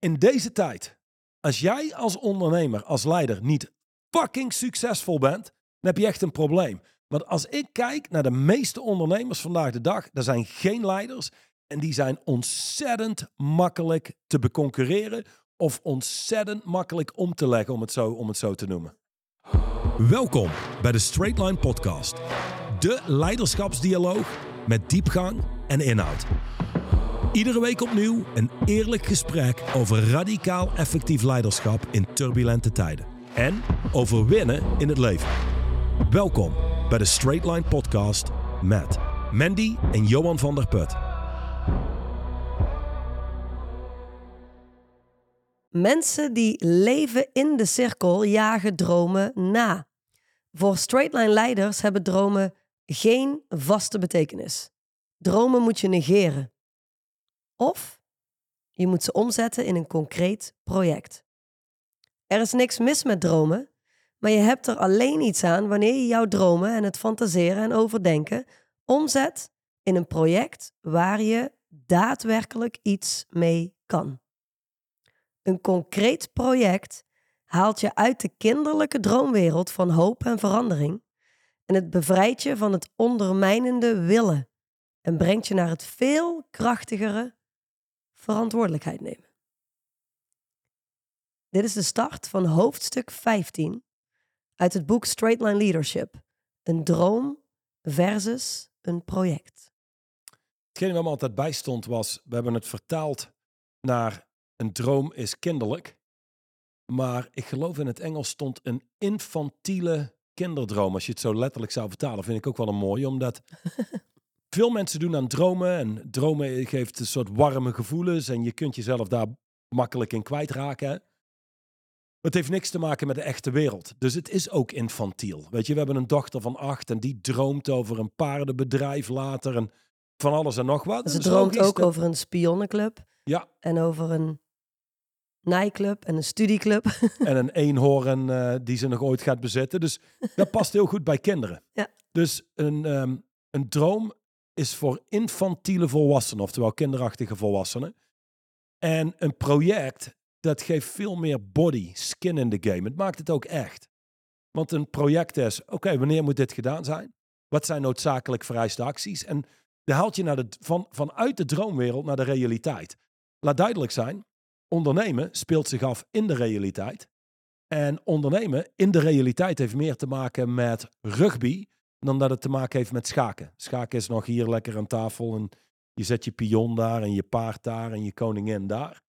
in deze tijd, als jij als ondernemer, als leider niet fucking succesvol bent, dan heb je echt een probleem. Want als ik kijk naar de meeste ondernemers vandaag de dag, er zijn geen leiders en die zijn ontzettend makkelijk te beconcurreren of ontzettend makkelijk om te leggen, om het zo, om het zo te noemen. Welkom bij de Straight Line Podcast, de leiderschapsdialoog met diepgang en inhoud. Iedere week opnieuw een eerlijk gesprek over radicaal effectief leiderschap in turbulente tijden. En over winnen in het leven. Welkom bij de Straight Line Podcast met Mandy en Johan van der Put. Mensen die leven in de cirkel jagen dromen na. Voor straightline leiders hebben dromen geen vaste betekenis. Dromen moet je negeren. Of je moet ze omzetten in een concreet project. Er is niks mis met dromen, maar je hebt er alleen iets aan wanneer je jouw dromen en het fantaseren en overdenken omzet in een project waar je daadwerkelijk iets mee kan. Een concreet project haalt je uit de kinderlijke droomwereld van hoop en verandering en het bevrijdt je van het ondermijnende willen en brengt je naar het veel krachtigere verantwoordelijkheid nemen. Dit is de start van hoofdstuk 15 uit het boek Straight Line Leadership. Een droom versus een project. Hetgeen wat me altijd bijstond was, we hebben het vertaald naar een droom is kinderlijk. Maar ik geloof in het Engels stond een infantiele kinderdroom. Als je het zo letterlijk zou vertalen, vind ik ook wel een mooie. Omdat veel mensen doen aan dromen. En dromen geeft een soort warme gevoelens. En je kunt jezelf daar makkelijk in kwijtraken. Het heeft niks te maken met de echte wereld. Dus het is ook infantiel. Weet je, we hebben een dochter van acht en die droomt over een paardenbedrijf later. En van alles en nog wat. Ze droomt ook over een spionnenclub. Ja. En over een nightclub en een studieclub. en een eenhoorn uh, die ze nog ooit gaat bezetten. Dus dat past heel goed bij kinderen. Ja. Dus een, um, een droom is voor infantiele volwassenen, oftewel kinderachtige volwassenen. En een project, dat geeft veel meer body, skin in the game. Het maakt het ook echt. Want een project is, oké, wanneer moet dit gedaan zijn? Wat zijn noodzakelijk vereiste acties? En dan haalt je naar de, van, vanuit de droomwereld naar de realiteit. Laat duidelijk zijn, ondernemen speelt zich af in de realiteit. En ondernemen in de realiteit heeft meer te maken met rugby dan dat het te maken heeft met schaken. Schaken is nog hier lekker aan tafel en je zet je pion daar en je paard daar en je koningin daar.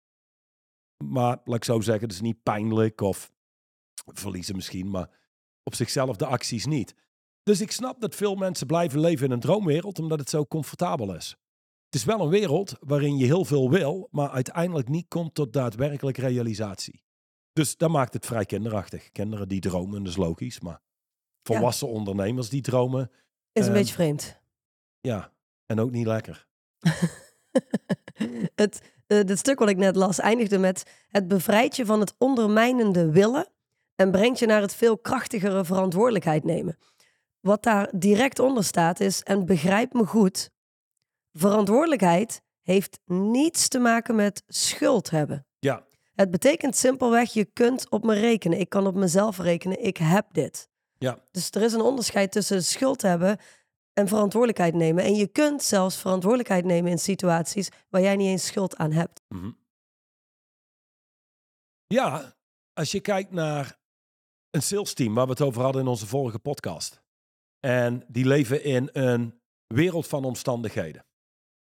Maar laat ik zo zeggen, het is niet pijnlijk of verliezen misschien, maar op zichzelf de acties niet. Dus ik snap dat veel mensen blijven leven in een droomwereld omdat het zo comfortabel is. Het is wel een wereld waarin je heel veel wil, maar uiteindelijk niet komt tot daadwerkelijk realisatie. Dus dat maakt het vrij kinderachtig. Kinderen die dromen, dat is logisch, maar volwassen ondernemers die dromen. Is een beetje ehm, vreemd. Ja, en ook niet lekker. het, uh, stuk wat ik net las eindigde met het bevrijdt je van het ondermijnende willen en brengt je naar het veel krachtigere verantwoordelijkheid nemen. Wat daar direct onder staat is, en begrijp me goed, verantwoordelijkheid heeft niets te maken met schuld hebben. Ja. Het betekent simpelweg, je kunt op me rekenen. Ik kan op mezelf rekenen. Ik heb dit. Ja. Dus er is een onderscheid tussen schuld hebben en verantwoordelijkheid nemen. En je kunt zelfs verantwoordelijkheid nemen in situaties waar jij niet eens schuld aan hebt. Mhm. Ja, als je kijkt naar een sales team waar we het over hadden in onze vorige podcast. En die leven in een wereld van omstandigheden.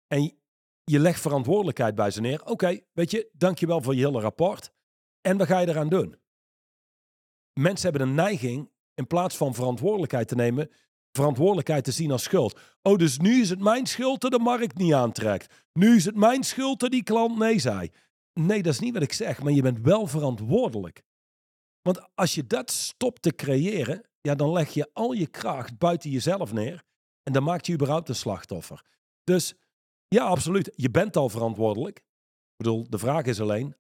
En je legt verantwoordelijkheid bij ze neer. Oké, weet je, dankjewel voor je hele rapport. En wat ga je eraan doen? Mensen hebben een neiging, in plaats van verantwoordelijkheid te nemen, verantwoordelijkheid te zien als schuld. Oh, dus nu is het mijn schuld dat de markt niet aantrekt. Nu is het mijn schuld dat die klant nee zei. Nee, dat is niet wat ik zeg, maar je bent wel verantwoordelijk. Want als je dat stopt te creëren, ja, dan leg je al je kracht buiten jezelf neer en dan maakt je überhaupt een slachtoffer. Dus ja, absoluut. Je bent al verantwoordelijk. Ik bedoel, de vraag is alleen,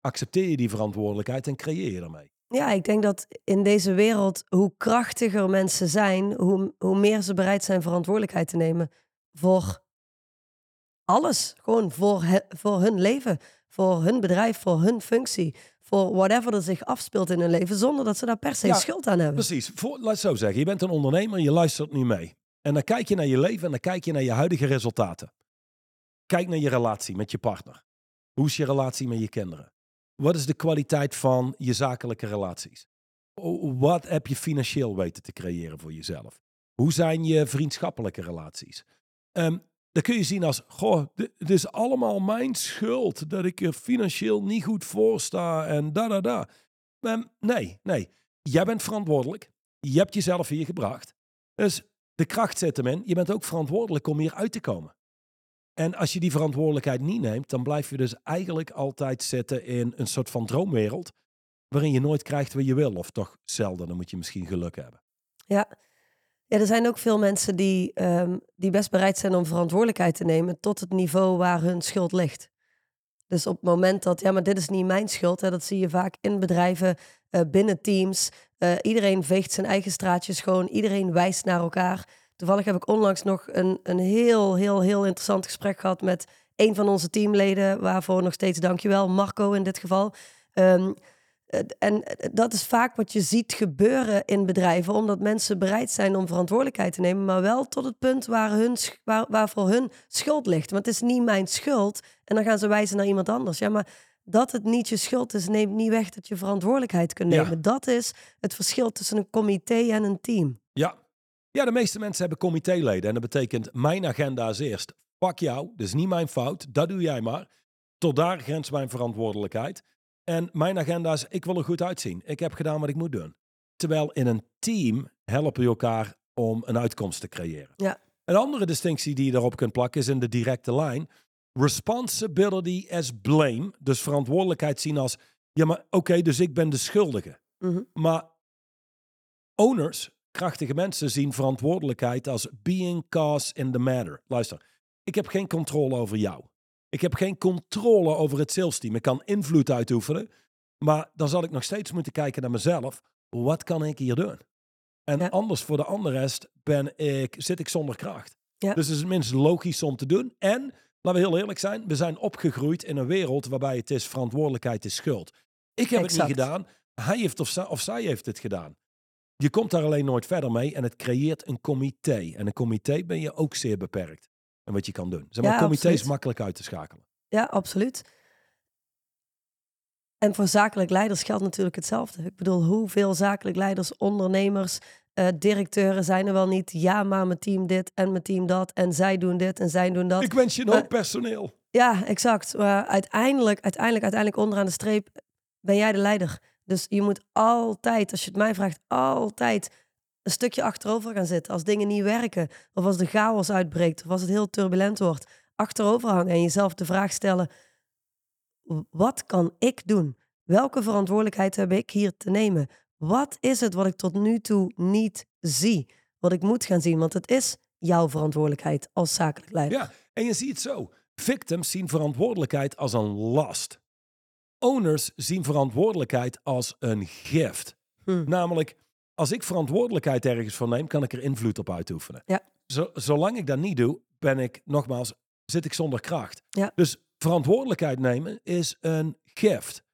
accepteer je die verantwoordelijkheid en creëer je ermee? Ja, ik denk dat in deze wereld, hoe krachtiger mensen zijn, hoe, hoe meer ze bereid zijn verantwoordelijkheid te nemen voor alles. Gewoon voor, voor hun leven. voor hun bedrijf, voor hun functie, voor whatever er zich afspeelt in hun leven, zonder dat ze daar per se Ja, schuld aan hebben. Precies. Voor, laat het zo zeggen. Je bent een ondernemer en je luistert nu mee. En dan kijk je naar je leven en dan kijk je naar je huidige resultaten. Kijk naar je relatie met je partner. Hoe is je relatie met je kinderen? Wat is de kwaliteit van je zakelijke relaties? Wat heb je financieel weten te creëren voor jezelf? Hoe zijn je vriendschappelijke relaties? Ehm dan kun je zien als, goh, het is allemaal mijn schuld dat ik er financieel niet goed voor sta en da da da. Ehm, nee, nee. Jij bent verantwoordelijk. Je hebt jezelf hier gebracht. Dus de kracht zit hem in. Je bent ook verantwoordelijk om hier uit te komen. En als je die verantwoordelijkheid niet neemt, dan blijf je dus eigenlijk altijd zitten in een soort van droomwereld. Waarin je nooit krijgt wat je wil. Of toch zelden, dan moet je misschien geluk hebben. Ja. ja, er zijn ook veel mensen die, ehm, die best bereid zijn om verantwoordelijkheid te nemen tot het niveau waar hun schuld ligt. Dus op het moment dat, ja, maar dit is niet mijn schuld, hè, dat zie je vaak in bedrijven, eh, binnen teams. Eh, iedereen veegt zijn eigen straatje schoon, iedereen wijst naar elkaar. Toevallig heb ik onlangs nog een, een heel, heel, heel interessant gesprek gehad met een van onze teamleden, waarvoor nog steeds dankjewel, Marco in dit geval. Ehm, eh, en eh, dat is vaak wat je ziet gebeuren in bedrijven, omdat mensen bereid zijn om verantwoordelijkheid te nemen, maar wel tot het punt waar, hun, waar, waar voor hun schuld ligt. Want het is niet mijn schuld. En dan gaan ze wijzen naar iemand anders. Ja, maar dat het niet je schuld is, neemt niet weg dat je verantwoordelijkheid kunt Ja. nemen. Dat is het verschil tussen een comité en een team. Ja. de meeste mensen hebben comitéleden. En dat betekent, mijn agenda is eerst. Pak jou, dat is niet mijn fout. Dat doe jij maar. Tot daar grenst mijn verantwoordelijkheid. En mijn agenda is, ik wil er goed uitzien. Ik heb gedaan wat ik moet doen. Terwijl in een team helpen je elkaar om een uitkomst te creëren. Ja. Een andere distinctie die je daarop kunt plakken is in de directe lijn. Responsibility as blame. Dus verantwoordelijkheid zien als, ja maar oké, dus ik ben de schuldige. Mhm. Maar owners, krachtige mensen, zien verantwoordelijkheid als being cause in the matter. Luister, ik heb geen controle over jou. Ik heb geen controle over het sales team. Ik kan invloed uitoefenen. Maar dan zal ik nog steeds moeten kijken naar mezelf. Wat kan ik hier doen? En Ja. anders voor de andere rest ben ik, zit ik zonder kracht. Ja. Dus het is minst logisch om te doen. En, laten we heel eerlijk zijn, we zijn opgegroeid in een wereld waarbij het is verantwoordelijkheid is schuld. Ik heb het niet gedaan. Hij heeft of, zij- of zij heeft het gedaan. Je komt daar alleen nooit verder mee en het creëert een comité. En een comité ben je ook zeer beperkt. En wat je kan doen. Zeg maar, Ja, comité is makkelijk uit te schakelen. Ja, absoluut. En voor zakelijk leiders geldt natuurlijk hetzelfde. Ik bedoel, hoeveel zakelijk leiders, ondernemers, eh, directeuren zijn er wel niet? Ja, maar mijn team dit en mijn team dat. En zij doen dit en zij doen dat. Ik wens je hoop personeel. Ja, exact. Maar uiteindelijk, uiteindelijk, uiteindelijk onderaan de streep ben jij de leider. Dus je moet altijd, als je het mij vraagt, altijd een stukje achterover gaan zitten. Als dingen niet werken, of als de chaos uitbreekt, of als het heel turbulent wordt, achterover hangen en jezelf de vraag stellen: wat kan ik doen? Welke verantwoordelijkheid heb ik hier te nemen? Wat is het wat ik tot nu toe niet zie? Wat ik moet gaan zien, want het is jouw verantwoordelijkheid als zakelijk leider. Ja, en je ziet het zo. Victims zien verantwoordelijkheid als een last. Owners zien verantwoordelijkheid als een gift. Hm. Namelijk, als ik verantwoordelijkheid ergens voor neem, kan ik er invloed op uitoefenen. Ja. Zo, zolang ik dat niet doe, ben ik, nogmaals, zit ik zonder kracht. Ja. Dus verantwoordelijkheid nemen is een gift.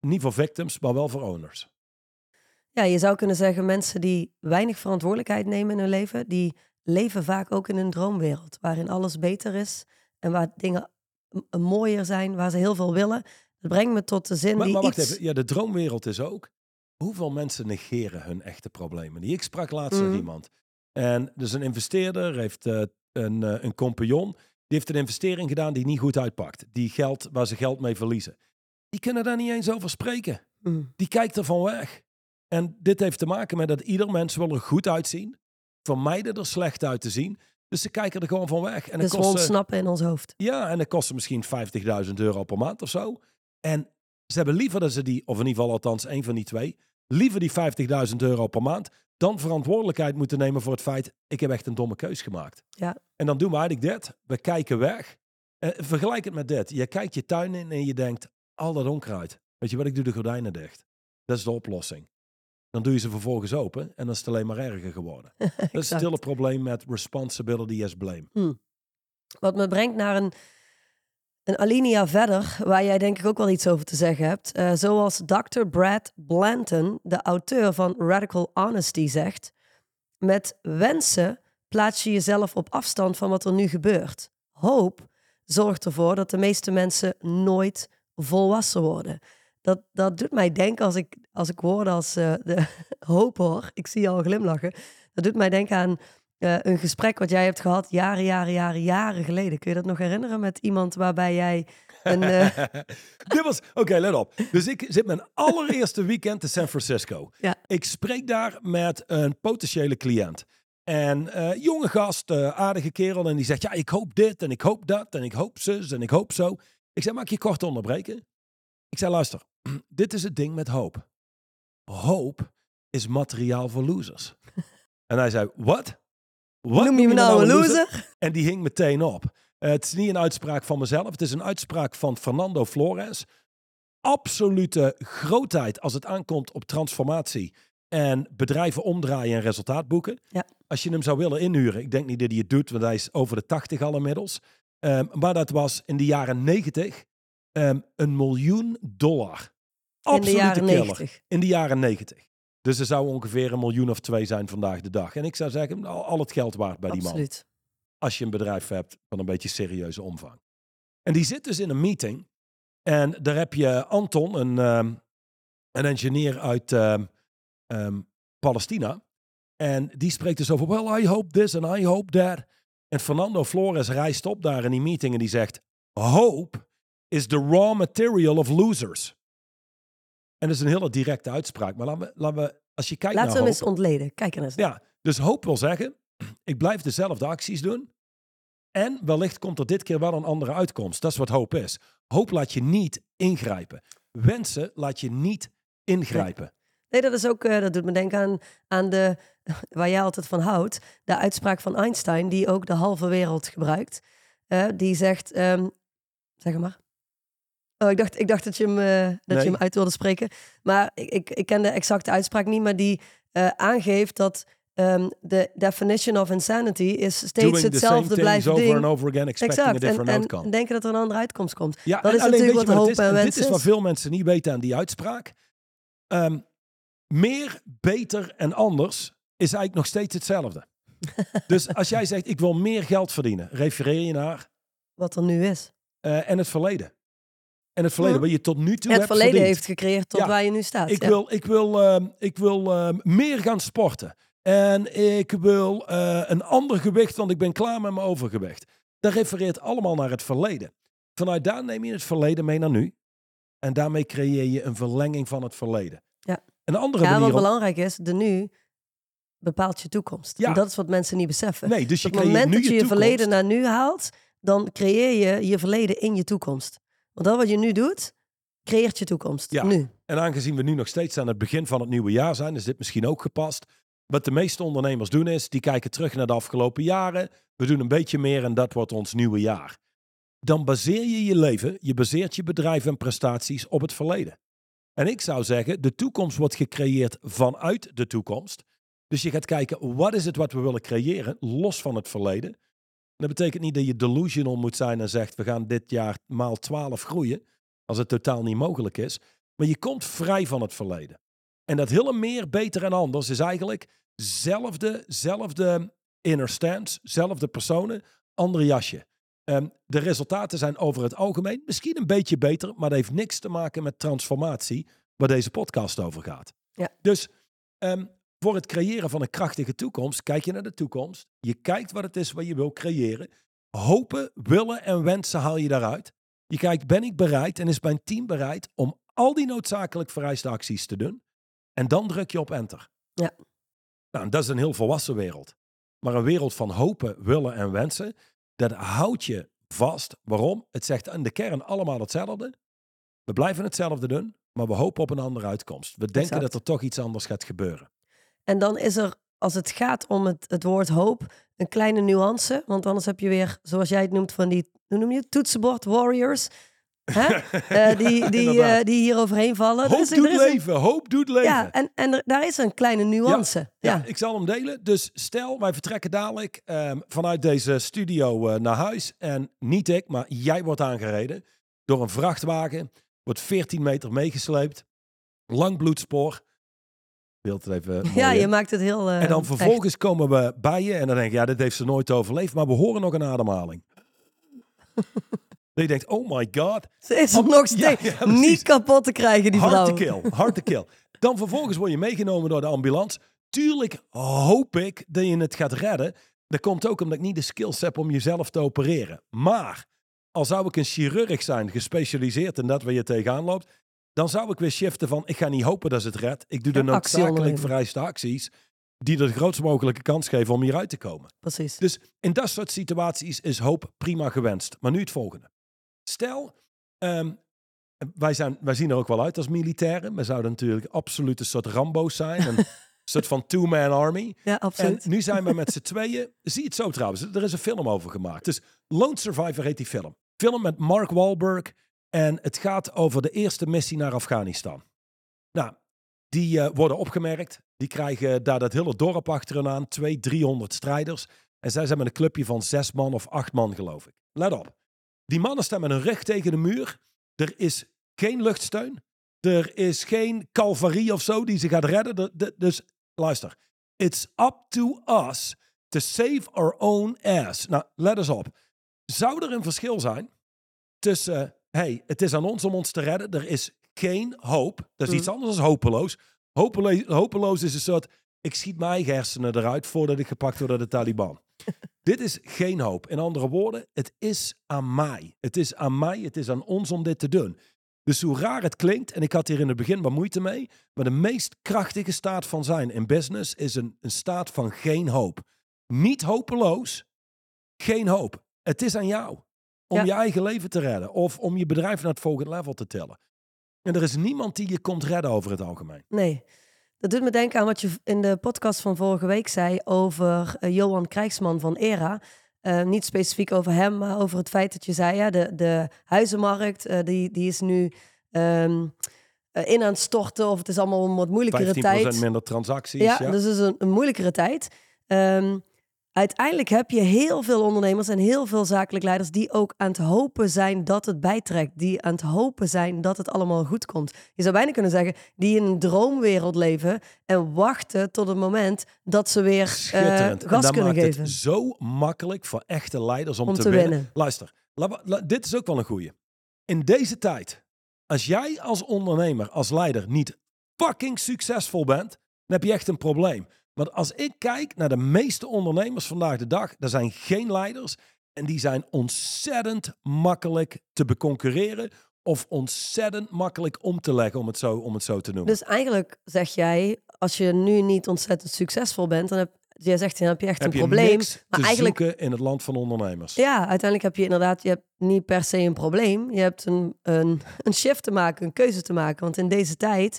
Niet voor victims, maar wel voor owners. Ja, je zou kunnen zeggen, mensen die weinig verantwoordelijkheid nemen in hun leven, die leven vaak ook in een droomwereld, waarin alles beter is en waar dingen mooier zijn, waar ze heel veel willen. Dat brengt me tot de zin Maar, die maar wacht iets... even, ja, de droomwereld is ook. Hoeveel mensen negeren hun echte problemen? Die ik sprak laatst nog Mhm. iemand. En dus een investeerder heeft eh, een, eh, een compagnon. Die heeft een investering gedaan die niet goed uitpakt. Die geld waar ze geld mee verliezen. Die kunnen daar niet eens over spreken. Hm, Die kijkt ervan weg. En dit heeft te maken met dat ieder mens wil er goed uitzien. Vermijden er slecht uit te zien. Dus ze kijken er gewoon van weg. En dus het we kost, ze- ontsnappen in ons hoofd. ja, en dat kost misschien 50.000 euro per maand of zo. En ze hebben liever dat ze die, of in ieder geval althans één van die twee, liever die 50.000 euro per maand, dan verantwoordelijkheid moeten nemen voor het feit, ik heb echt een domme keus gemaakt. Ja. En dan doen we eigenlijk dit, we kijken weg. Eh, vergelijk het met dit. Je kijkt je tuin in en je denkt, al dat onkruid. Weet je wat, ik doe de gordijnen dicht. Dat is de oplossing. Dan doe je ze vervolgens open en dan is het alleen maar erger geworden. Dat is Exact. stil een probleem met responsibility as blame. Wat me brengt naar een, Een alinea verder, waar jij denk ik ook wel iets over te zeggen hebt. Eh, zoals Dr. Brad Blanton, de auteur van Radical Honesty, zegt: Met wensen plaats je jezelf op afstand van wat er nu gebeurt. Hoop zorgt ervoor dat de meeste mensen nooit volwassen worden. Dat, dat doet mij denken als ik, als ik woorden als eh, de hoop hoor. Ik zie je al glimlachen. Dat doet mij denken aan eh, een gesprek wat jij hebt gehad jaren, jaren, jaren, jaren geleden. Kun je dat nog herinneren met iemand waarbij jij een... eh, Dit was, oké, let op. Dus ik zit mijn allereerste weekend in San Francisco. Ja. Ik spreek daar met een potentiële cliënt. En eh, jonge gast, aardige kerel. En die zegt, ja, ik hoop dit en ik hoop dat en ik hoop zus en ik hoop zo. Ik zei, mag ik je kort onderbreken? Ik zei, luister, dit is het ding met hoop. Hoop is materiaal voor losers. en hij zei, wat? Wat noem je me nou een loser? En die hing meteen op. Eh, het is niet een uitspraak van mezelf. Het is een uitspraak van Fernando Flores. Absolute grootheid als het aankomt op transformatie. En bedrijven omdraaien en resultaat boeken. Ja. Als je hem zou willen inhuren. Ik denk niet dat hij het doet, want hij is over de 80 al inmiddels. Ehm, maar dat was in de jaren 90 ehm, een miljoen dollar. In de Absolute jaren killer. 90. In de jaren 90. Dus er zou ongeveer een miljoen of twee zijn vandaag de dag. En ik zou zeggen, al, al het geld waard bij die man Absoluut. als je een bedrijf hebt van een beetje serieuze omvang. En die zit dus in een meeting. En daar heb je Anton, een, ehm, een engineer uit ehm, ehm, Palestina. En die spreekt dus over, well, I hope this and I hope that. En Fernando Flores rijst op daar in die meeting en die zegt, hope is the raw material of losers. En dat is een hele directe uitspraak. Maar laten we, laten we als je kijkt Laten we eens ontleden. Kijk er eens. ja, dus hoop wil zeggen, ik blijf dezelfde acties doen. En wellicht komt er dit keer wel een andere uitkomst. Dat is wat hoop is. Hoop laat je niet ingrijpen. Wensen laat je niet ingrijpen. Nee, dat is ook, eh, dat doet me denken aan, aan de, waar jij altijd van houdt, de uitspraak van Einstein, die ook de halve wereld gebruikt. Eh, die zegt, ehm, zeg maar. Oh, ik dacht, ik dacht dat, je hem, eh, dat Nee. je hem uit wilde spreken. Maar ik, ik, ik ken de exacte uitspraak niet, maar die eh, aangeeft dat ehm, de definition of insanity is steeds Doing hetzelfde blijven over ding. and over again, expecting a Exact. En, different en outcome. denken dat er een andere uitkomst komt. Ja, dat en is alleen natuurlijk wat hoop is? en En wens Dit is wat veel mensen niet weten aan die uitspraak. Ehm, meer, beter en anders is eigenlijk nog steeds hetzelfde. dus als jij zegt, ik wil meer geld verdienen, refereer je naar Wat er nu is. eh, en het verleden. En het verleden, Ja. wat je tot nu toe het hebt verleden verdiend. heeft gecreëerd tot Ja. waar je nu staat. Ik ja. wil, ik wil, ehm, ik wil ehm, meer gaan sporten. En ik wil eh, een ander gewicht, want ik ben klaar met mijn overgewicht. Dat refereert allemaal naar het verleden. Vanuit daar neem je het verleden mee naar nu. En daarmee creëer je een verlenging van het verleden. Ja. Een andere Ja, wat belangrijk is, de nu bepaalt je toekomst. Ja. En dat is wat mensen niet beseffen. Nee, dus je Op het moment nu dat je je verleden naar nu haalt, dan creëer je je verleden in je toekomst. Want dat wat je nu doet, creëert je toekomst. Ja. Nu. En aangezien we nu nog steeds aan het begin van het nieuwe jaar zijn, is dit misschien ook gepast. Wat de meeste ondernemers doen is, die kijken terug naar de afgelopen jaren. We doen een beetje meer en dat wordt ons nieuwe jaar. Dan baseer je je leven, je baseert je bedrijf en prestaties op het verleden. En ik zou zeggen, de toekomst wordt gecreëerd vanuit de toekomst. Dus je gaat kijken, wat is het wat we willen creëren, los van het verleden. Dat betekent niet dat je delusional moet zijn en zegt, we gaan dit jaar maal 12 groeien, als het totaal niet mogelijk is. Maar je komt vrij van het verleden. En dat hele meer, beter en anders is eigenlijk zelfde, zelfde inner stance, zelfde personen, andere jasje. Ehm, de resultaten zijn over het algemeen misschien een beetje beter, maar dat heeft niks te maken met transformatie, waar deze podcast over gaat. Ja. Dus ehm, voor het creëren van een krachtige toekomst, kijk je naar de toekomst. Je kijkt wat het is wat je wil creëren. Hopen, willen en wensen haal je daaruit. Je kijkt, ben ik bereid en is mijn team bereid om al die noodzakelijk vereiste acties te doen? En dan druk je op enter. Ja. Nou, dat is een heel volwassen wereld. Maar een wereld van hopen, willen en wensen, dat houdt je vast. Waarom? Het zegt in de kern allemaal hetzelfde. We blijven hetzelfde doen, maar we hopen op een andere uitkomst. We denken Exact. dat er toch iets anders gaat gebeuren. En dan is er, als het gaat om het, het woord hoop, een kleine nuance. Want anders heb je weer, zoals jij het noemt, van die, hoe noem je het, toetsenbord warriors. hè? Eh, die, die, eh, die hier overheen vallen. Hoop doet een- leven, hoop doet leven. Ja, en, en er- daar is een kleine nuance. Ja, Ja, ik zal hem delen. Dus stel, wij vertrekken dadelijk ehm, vanuit deze studio eh, naar huis. En niet ik, maar jij wordt aangereden door een vrachtwagen. Wordt 14 meter meegesleept. Lang bloedspoor. Beeld het even mooi Ja, je maakt het heel. eh, En dan echt. vervolgens komen we bij je en dan denk je, ja, dit heeft ze nooit overleefd. Maar we horen nog een ademhaling. dat je denkt, oh my god. Ze is nog steeds ja, niet kapot te krijgen, die Hard vrouw. to kill, hard kill. Dan vervolgens word je meegenomen door de ambulance. Tuurlijk hoop ik dat je het gaat redden. Dat komt ook omdat ik niet de skills heb om jezelf te opereren. Maar al zou ik een chirurg zijn, gespecialiseerd in dat waar je tegenaan loopt, dan zou ik weer shiften van, ik ga niet hopen dat ze het redt. Ik doe de Ja, noodzakelijk vereiste acties die de grootst mogelijke kans geven om hieruit te komen. Precies. Dus in dat soort situaties is hoop prima gewenst. Maar nu het volgende. Stel, ehm, wij, zijn, wij zien er ook wel uit als militairen. We zouden natuurlijk absoluut een soort Rambo's zijn. Een soort van two-man army. Ja, En absoluut. nu zijn we met z'n tweeën. Zie het zo trouwens. Er is een film over gemaakt. Dus Lone Survivor heet die film. Film met Mark Wahlberg. En het gaat over de eerste missie naar Afghanistan. Nou, die eh, worden opgemerkt. Die krijgen daar dat hele dorp achter hen aan. Twee, 300 strijders. En zij zijn met een clubje van zes man of acht man, geloof ik. Let op. Die mannen staan met hun rug tegen de muur. Er is geen luchtsteun. Er is geen calvarie of zo die ze gaat redden. De- de- dus luister. It's up to us to save our own ass. Nou, let eens op. Zou er een verschil zijn tussen, hey, het is aan ons om ons te redden. Er is geen hoop. Dat is Mm. iets anders dan hopeloos. Hopelo- hopeloos is een soort, ik schiet mijn eigen hersenen eruit voordat ik gepakt word door de Taliban. dit is geen hoop. In andere woorden, het is aan mij. Het is aan mij, het is aan ons om dit te doen. Dus hoe raar het klinkt, en ik had hier in het begin wat moeite mee, maar de meest krachtige staat van zijn in business is een, een staat van geen hoop. Niet hopeloos, geen hoop. Het is aan jou om Ja. je eigen leven te redden of om je bedrijf naar het volgende level te tillen. En er is niemand die je komt redden over het algemeen. Nee. Dat doet me denken aan wat je in de podcast van vorige week zei over eh, Johan Krijgsman van ERA. Eh, niet specifiek over hem, maar over het feit dat je zei, ja, de, de huizenmarkt eh, die, die is nu ehm, eh, in aan het storten of het is allemaal een wat moeilijkere 15% tijd. minder transacties. Ja, Ja, dus het is een, een moeilijkere tijd. Ehm, uiteindelijk heb je heel veel ondernemers en heel veel zakelijk leiders die ook aan het hopen zijn dat het bijtrekt. Die aan het hopen zijn dat het allemaal goed komt. Je zou bijna kunnen zeggen, die in een droomwereld leven en wachten tot het moment dat ze weer eh, Schitterend. en gas dat kunnen maakt geven. het zo makkelijk voor echte leiders om, Om te, te winnen. winnen. Luister, la- la- dit is ook wel een goeie. In deze tijd, als jij als ondernemer, als leider niet fucking succesvol bent, dan heb je echt een probleem. Want als ik kijk naar de meeste ondernemers vandaag de dag, er zijn geen leiders en die zijn ontzettend makkelijk te beconcurreren of ontzettend makkelijk om te leggen, om het zo, om het zo te noemen. Dus eigenlijk zeg jij, als je nu niet ontzettend succesvol bent, dan heb, jij zegt, dan heb je echt heb een je probleem. niks maar te eigenlijk zoeken in het land van ondernemers. Ja, uiteindelijk heb je inderdaad, je hebt niet per se een probleem. Je hebt een, een, een shift te maken, een keuze te maken. Want in deze tijd,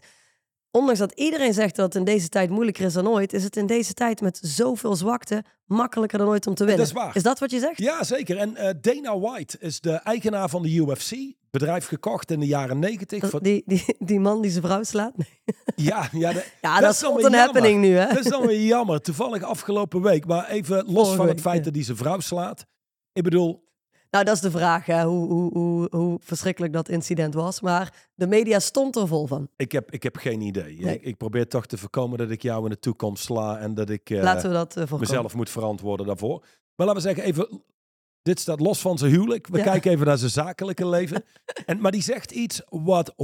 ondanks dat iedereen zegt dat het in deze tijd moeilijker is dan ooit, is het in deze tijd met zoveel zwakte makkelijker dan ooit om te winnen. is waar. Is dat wat je zegt? Ja, zeker. En eh, Dana White is de eigenaar van de UFC. Bedrijf gekocht in de jaren negentig. Dat- Voor- Die, die, die man die zijn vrouw slaat? Nee. Ja, ja, de- Ja, dat, is dan een jammer. happening nu, hè? Dat is dan weer jammer. Toevallig afgelopen week. Maar even los Vorige van het week, feit ja. dat hij zijn vrouw slaat. Ik bedoel, Nou, dat is de vraag, hè, hoe, hoe, hoe, hoe verschrikkelijk dat incident was. Maar de media stond er vol van. ik heb, ik heb geen idee. Nee. Ik, ik probeer toch te voorkomen dat ik jou in de toekomst sla. En dat ik eh, Laten we dat eh, mezelf moet verantwoorden daarvoor. Maar laten we zeggen, even... Dit staat los van zijn huwelijk. We Ja. kijken even naar zijn zakelijke leven. En, maar die zegt iets wat 100%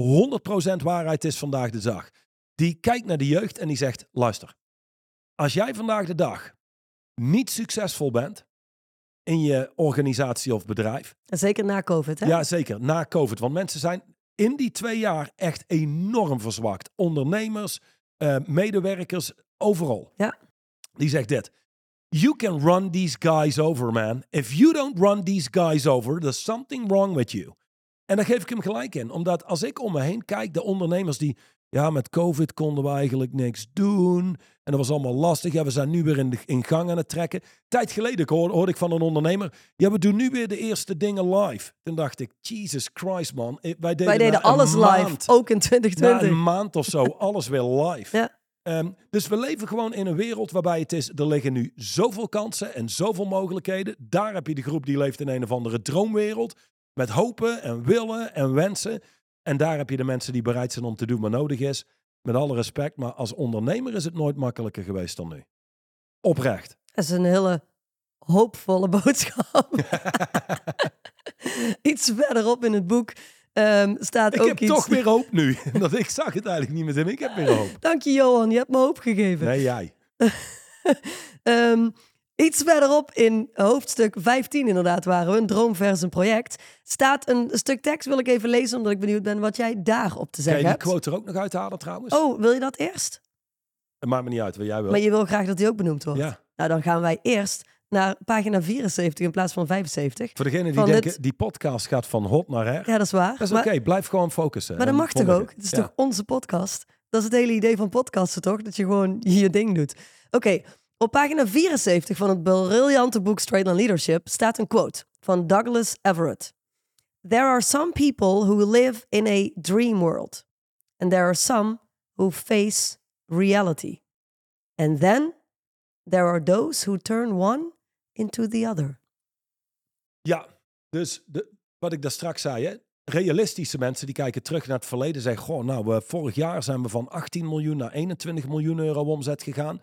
waarheid is vandaag de dag. Die kijkt naar de jeugd en die zegt: luister, als jij vandaag de dag niet succesvol bent in je organisatie of bedrijf, Zeker na COVID, hè? ja zeker, na COVID, want mensen zijn in die twee jaar echt enorm verzwakt. Ondernemers, eh, medewerkers, overal. Ja. Die zegt dit. You can run these guys over, man. If you don't run these guys over, there's something wrong with you. En daar geef ik hem gelijk in. Omdat als ik om me heen kijk, de ondernemers die Ja, met COVID konden we eigenlijk niks doen. En dat was allemaal lastig. Ja, we zijn nu weer in, de, in gang aan het trekken. Tijd geleden hoorde, hoorde ik van een ondernemer. Ja, we doen nu weer de eerste dingen live. Toen dacht ik, Jesus Christ man. eh, Wij deden, Wij alles live, ook in Na 2020. een maand of zo, alles weer live. Ja. Ehm, dus we leven gewoon in een wereld waarbij het is, er liggen nu zoveel kansen en zoveel mogelijkheden. Daar heb je de groep die leeft in een of andere droomwereld. Met hopen en willen en wensen. En daar heb je de mensen die bereid zijn om te doen wat nodig is. Met alle respect, maar als ondernemer is het nooit makkelijker geweest dan nu. Oprecht. Dat is een hele hoopvolle boodschap. Iets verderop in het boek ehm, staat Ik ook heb iets. toch weer hoop nu. Dat ik zag het eigenlijk niet met hem. Ik heb weer hoop. Dank je, Johan. Je hebt me hoop gegeven. Nee, jij. Ehm, iets verderop in hoofdstuk 15, inderdaad, waren we. Een droom versus een project. Staat een stuk tekst, wil ik even lezen, omdat ik benieuwd ben wat jij daarop te Kan je zeggen die hebt. quote er ook nog uithalen trouwens? Oh, wil je dat eerst? Het maakt me niet uit wat jij wil. Maar je wil graag dat die ook benoemd wordt. Ja. Nou, dan gaan wij eerst naar pagina 74 in plaats van 75. Voor degenen die denken, dit- die podcast gaat van hot naar her. Ja, dat is waar. Dat is oké, blijf gewoon focussen. maar dat mag toch ook? Het is Ja. toch onze podcast? Dat is het hele idee van podcasten, toch? Dat je gewoon je ding doet. Oké, op pagina 74 van het briljante boek Straight Line Leadership staat een quote van Douglas Everett. There are some people who live in a dream world. And there are some who face reality. And then there are those who turn one into the other. Ja, dus de, wat ik daar straks zei, hè, realistische mensen die kijken terug naar het verleden zeggen, goh, nou, vorig jaar zijn we van 18 miljoen naar 21 miljoen euro omzet gegaan.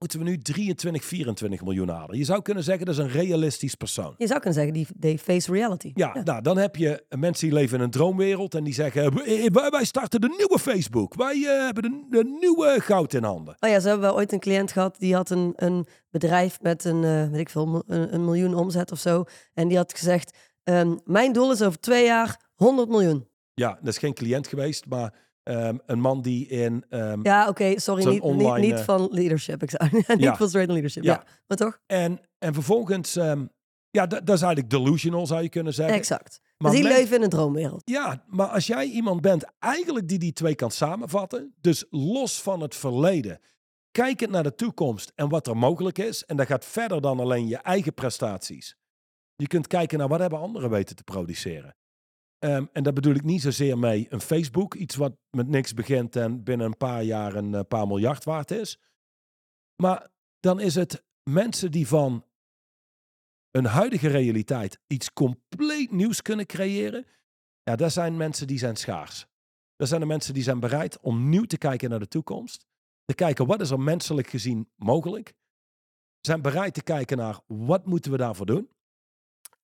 Moeten we nu 23, 24 miljoen halen? Je zou kunnen zeggen, dat is een realistisch persoon. Je zou kunnen zeggen, die they face reality. Ja, nou, dan heb je mensen die leven in een droomwereld en die zeggen, "Eh, wij wij starten de nieuwe Facebook. Wij eh, hebben de, de nieuwe goud in handen. Oh ja, ze hebben wel ooit een cliënt gehad die had een, een bedrijf met een, eh, weet ik veel, een miljoen omzet of zo. En die had gezegd, ehm, mijn doel is over twee jaar 100 miljoen. Ja, dat is geen cliënt geweest, maar ehm, een man die in... ehm, Ja, oké, sorry, niet, online, niet, niet eh, van leadership. Ik zou, niet Ja. van straight leadership, ja. Ja. Maar toch? En, en vervolgens, ehm, ja, dat, dat is eigenlijk delusional, zou je kunnen zeggen. Exact. Maar dus die leven in een droomwereld. Ja, maar als jij iemand bent eigenlijk die die twee kan samenvatten, dus los van het verleden, kijkend naar de toekomst en wat er mogelijk is, en dat gaat verder dan alleen je eigen prestaties. Je kunt kijken naar wat hebben anderen weten te produceren. Ehm, en dat bedoel ik niet zozeer mee een Facebook, iets wat met niks begint en binnen een paar jaar een eh, paar miljard waard is. Maar dan is het mensen die van een huidige realiteit iets compleet nieuws kunnen creëren. Ja, dat zijn mensen die zijn schaars. Dat zijn de mensen die zijn bereid om nieuw te kijken naar de toekomst. Te kijken wat is er menselijk gezien mogelijk. Zijn bereid te kijken naar wat moeten we daarvoor doen.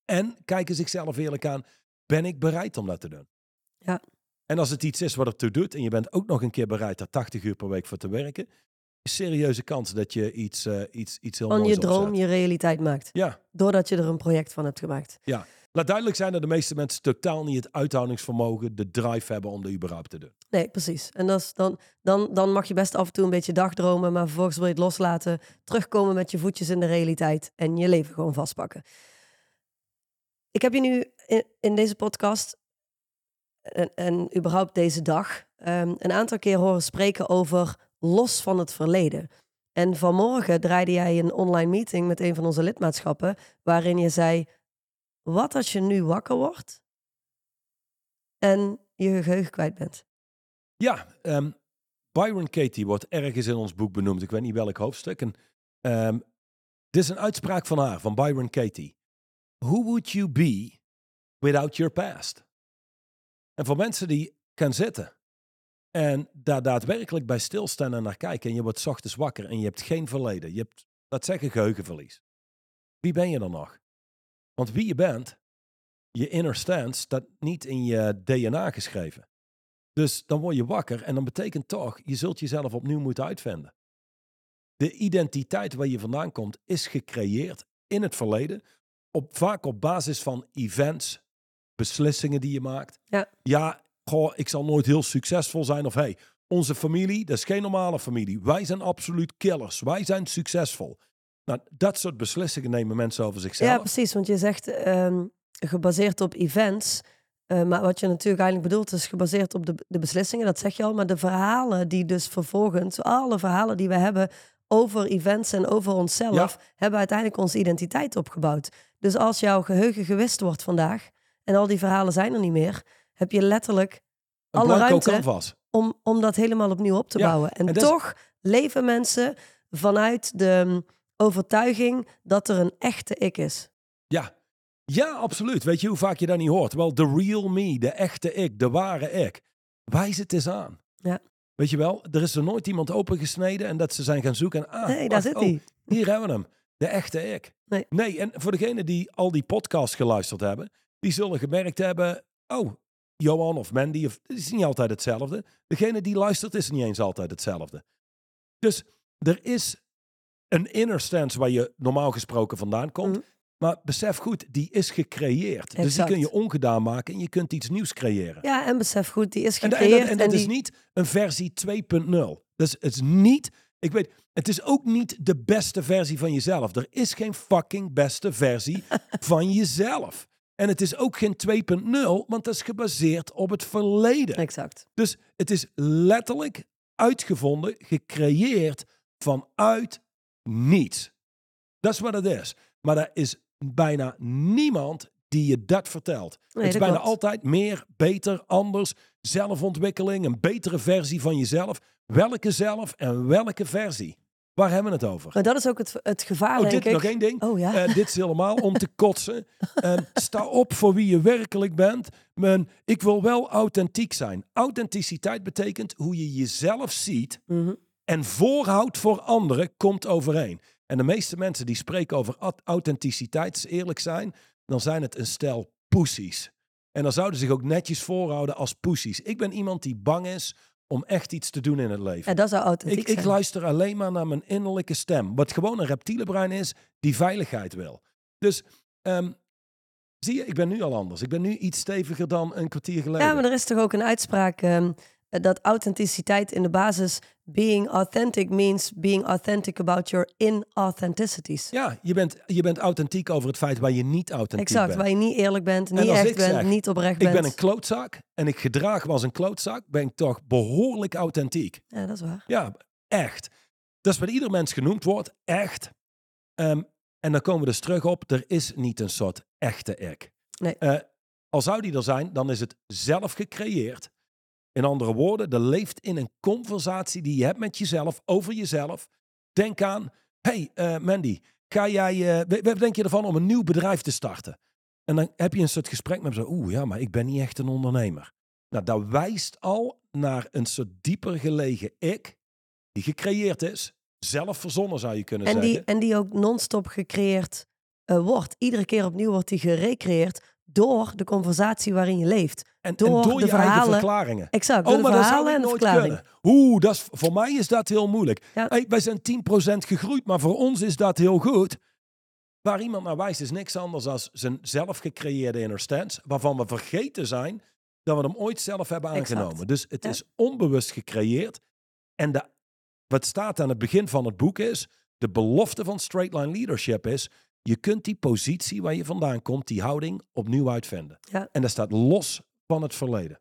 En kijken zichzelf eerlijk aan, ben ik bereid om dat te doen? Ja. En als het iets is wat ertoe doet en je bent ook nog een keer bereid daar 80 uur per week voor te werken, is serieuze kans dat je iets, eh, iets, iets heel Van moois je droom opzet. je realiteit maakt. Ja, Doordat je er een project van hebt gemaakt. laat duidelijk zijn dat de meeste mensen totaal niet het uithoudingsvermogen, de drive hebben om dat überhaupt te doen. Nee, precies. En dat is dan, dan, dan mag je best af en toe een beetje dagdromen, maar vervolgens wil je het loslaten, terugkomen met je voetjes in de realiteit en je leven gewoon vastpakken. Ik heb je nu in, deze podcast en, en überhaupt deze dag ehm, een aantal keer horen spreken over los van het verleden. En vanmorgen draaide jij een online meeting met een van onze lidmaatschappen, waarin je zei: Wat als je nu wakker wordt en je geheugen kwijt bent? Ja, ehm, Byron Katie wordt ergens in ons boek benoemd. Ik weet niet welk hoofdstuk. En, ehm, dit is een uitspraak van haar, van Byron Katie. Who would you be without your past? En voor mensen die gaan zitten en daar daadwerkelijk bij stilstaan en naar kijken en je wordt ochtends wakker en je hebt geen verleden. Je hebt, laat zeggen, geheugenverlies. Wie ben je dan nog? Want wie je bent, je inner stand, staat niet in je DNA geschreven. Dus dan word je wakker en dan betekent toch, je zult jezelf opnieuw moeten uitvinden. De identiteit waar je vandaan komt is gecreëerd in het verleden, op, vaak op basis van events, beslissingen die je maakt. Ja. ja, goh, ik zal nooit heel succesvol zijn of hey, onze familie, dat is geen normale familie. Wij zijn absoluut killers, wij zijn succesvol. Nou, dat soort beslissingen nemen mensen over zichzelf. Ja, precies. Want je zegt ehm, gebaseerd op events. Eh, maar wat je natuurlijk eigenlijk bedoelt is gebaseerd op de, de beslissingen, dat zeg je al. Maar de verhalen die dus vervolgens, alle verhalen die we hebben over events en over onszelf, hebben uiteindelijk onze identiteit opgebouwd. Dus als jouw geheugen gewist wordt vandaag en al die verhalen zijn er niet meer, heb je letterlijk Een alle ruimte canvas. om, om dat helemaal opnieuw op te Ja, bouwen. En, en dat is- toch leven mensen vanuit de mm, overtuiging dat er een echte ik is. Ja. Ja, absoluut. Weet je hoe vaak je dat niet hoort? Wel, de real me, de echte ik, de ware ik. Wijs het eens aan. Ja. Weet je wel, er is er nooit iemand opengesneden en dat ze zijn gaan zoeken. En, ah, nee, daar wacht, zit oh, hij. Hier hebben we hem. De echte ik. Nee. en voor degenen die al die podcasts geluisterd hebben, die zullen gemerkt hebben, oh, Johan of Mandy, of, het is niet altijd hetzelfde. Degene die luistert is niet eens altijd hetzelfde. Dus er is een inner stance waar je normaal gesproken vandaan komt. Mhm. Maar besef goed, die is gecreëerd. Dus die kun je ongedaan maken en je kunt iets nieuws creëren. Ja, en besef goed, die is En, da- en gecreëerd. dat, en dat die... is niet een versie 2.0. Dus het is niet, ik weet, het is ook niet de beste versie van jezelf. Er is geen fucking beste versie van jezelf. En het is ook geen 2.0, want dat is gebaseerd op het verleden. Exact. Dus het is letterlijk uitgevonden, gecreëerd vanuit niets. Dat is wat het is. Maar er is bijna niemand die je dat vertelt. Nee, het is bijna klopt. altijd meer, beter, anders, zelfontwikkeling, een betere versie van jezelf. Welke zelf en welke versie? Waar hebben we het over? Maar dat is ook het, het gevaar, Oh, denk dit ik. nog één ding. Oh ja. Eh, dit is helemaal om te kotsen. Ehm, sta op voor wie je werkelijk bent. Men, ik wil wel authentiek zijn. Authenticiteit betekent hoe je jezelf ziet Mhm. en voorhoudt voor anderen komt overeen. En de meeste mensen die spreken over aut- authenticiteit, eerlijk zijn, dan zijn het een stel poesies. En dan zouden ze zich ook netjes voorhouden als poesies. Ik ben iemand die bang is om echt iets te doen in het leven. Ja, dat zou authentiek Ik, ik zijn. luister alleen maar naar mijn innerlijke stem. Wat gewoon een reptiele brein is, die veiligheid wil. Dus ehm, zie je, ik ben nu al anders. Ik ben nu iets steviger dan een kwartier geleden. Ja, maar er is toch ook een uitspraak ehm, dat authenticiteit in de basis being authentic means being authentic about your inauthenticities. Ja, je bent, je bent authentiek over het feit waar je niet authentiek Exact, bent. waar je niet eerlijk bent, En niet echt ik bent, zeg, niet oprecht Ik bent. ben een klootzak en ik gedraag me als een klootzak, ben ik toch behoorlijk authentiek. Ja, dat is waar. Ja, echt. Dat is wat ieder mens genoemd wordt, echt. Ehm, en dan komen we dus terug op, er is niet een soort echte ik. Nee. Eh, al zou die er zijn, dan is het zelf gecreëerd. In andere woorden, er leeft in een conversatie die je hebt met jezelf, over jezelf. Denk aan, hey eh, Mandy, ga jij, eh, wat denk je ervan om een nieuw bedrijf te starten? En dan heb je een soort gesprek met zo, oeh ja, maar ik ben niet echt een ondernemer. Nou, dat wijst al naar een soort dieper gelegen ik, die gecreëerd is, zelf verzonnen zou je kunnen En zeggen. die, en die ook non-stop gecreëerd eh, wordt. Iedere keer opnieuw wordt die gerecreëerd door de conversatie waarin je leeft. En, en door de je eigen verklaringen. Exact, Oh, de maar dat zou ik en nooit kunnen. Oeh, dat is, voor mij is dat heel moeilijk. Ja. Hey, wij zijn 10% gegroeid, maar voor ons is dat heel goed. Waar iemand naar wijst is niks anders dan zijn zelf gecreëerde inner stance, waarvan we vergeten zijn dat we hem ooit zelf hebben Exact. aangenomen. Dus het Ja. is onbewust gecreëerd. En de, wat staat aan het begin van het boek is, de belofte van straight line leadership is, je kunt die positie waar je vandaan komt, die houding, opnieuw uitvinden. Ja. En dat staat los van het verleden.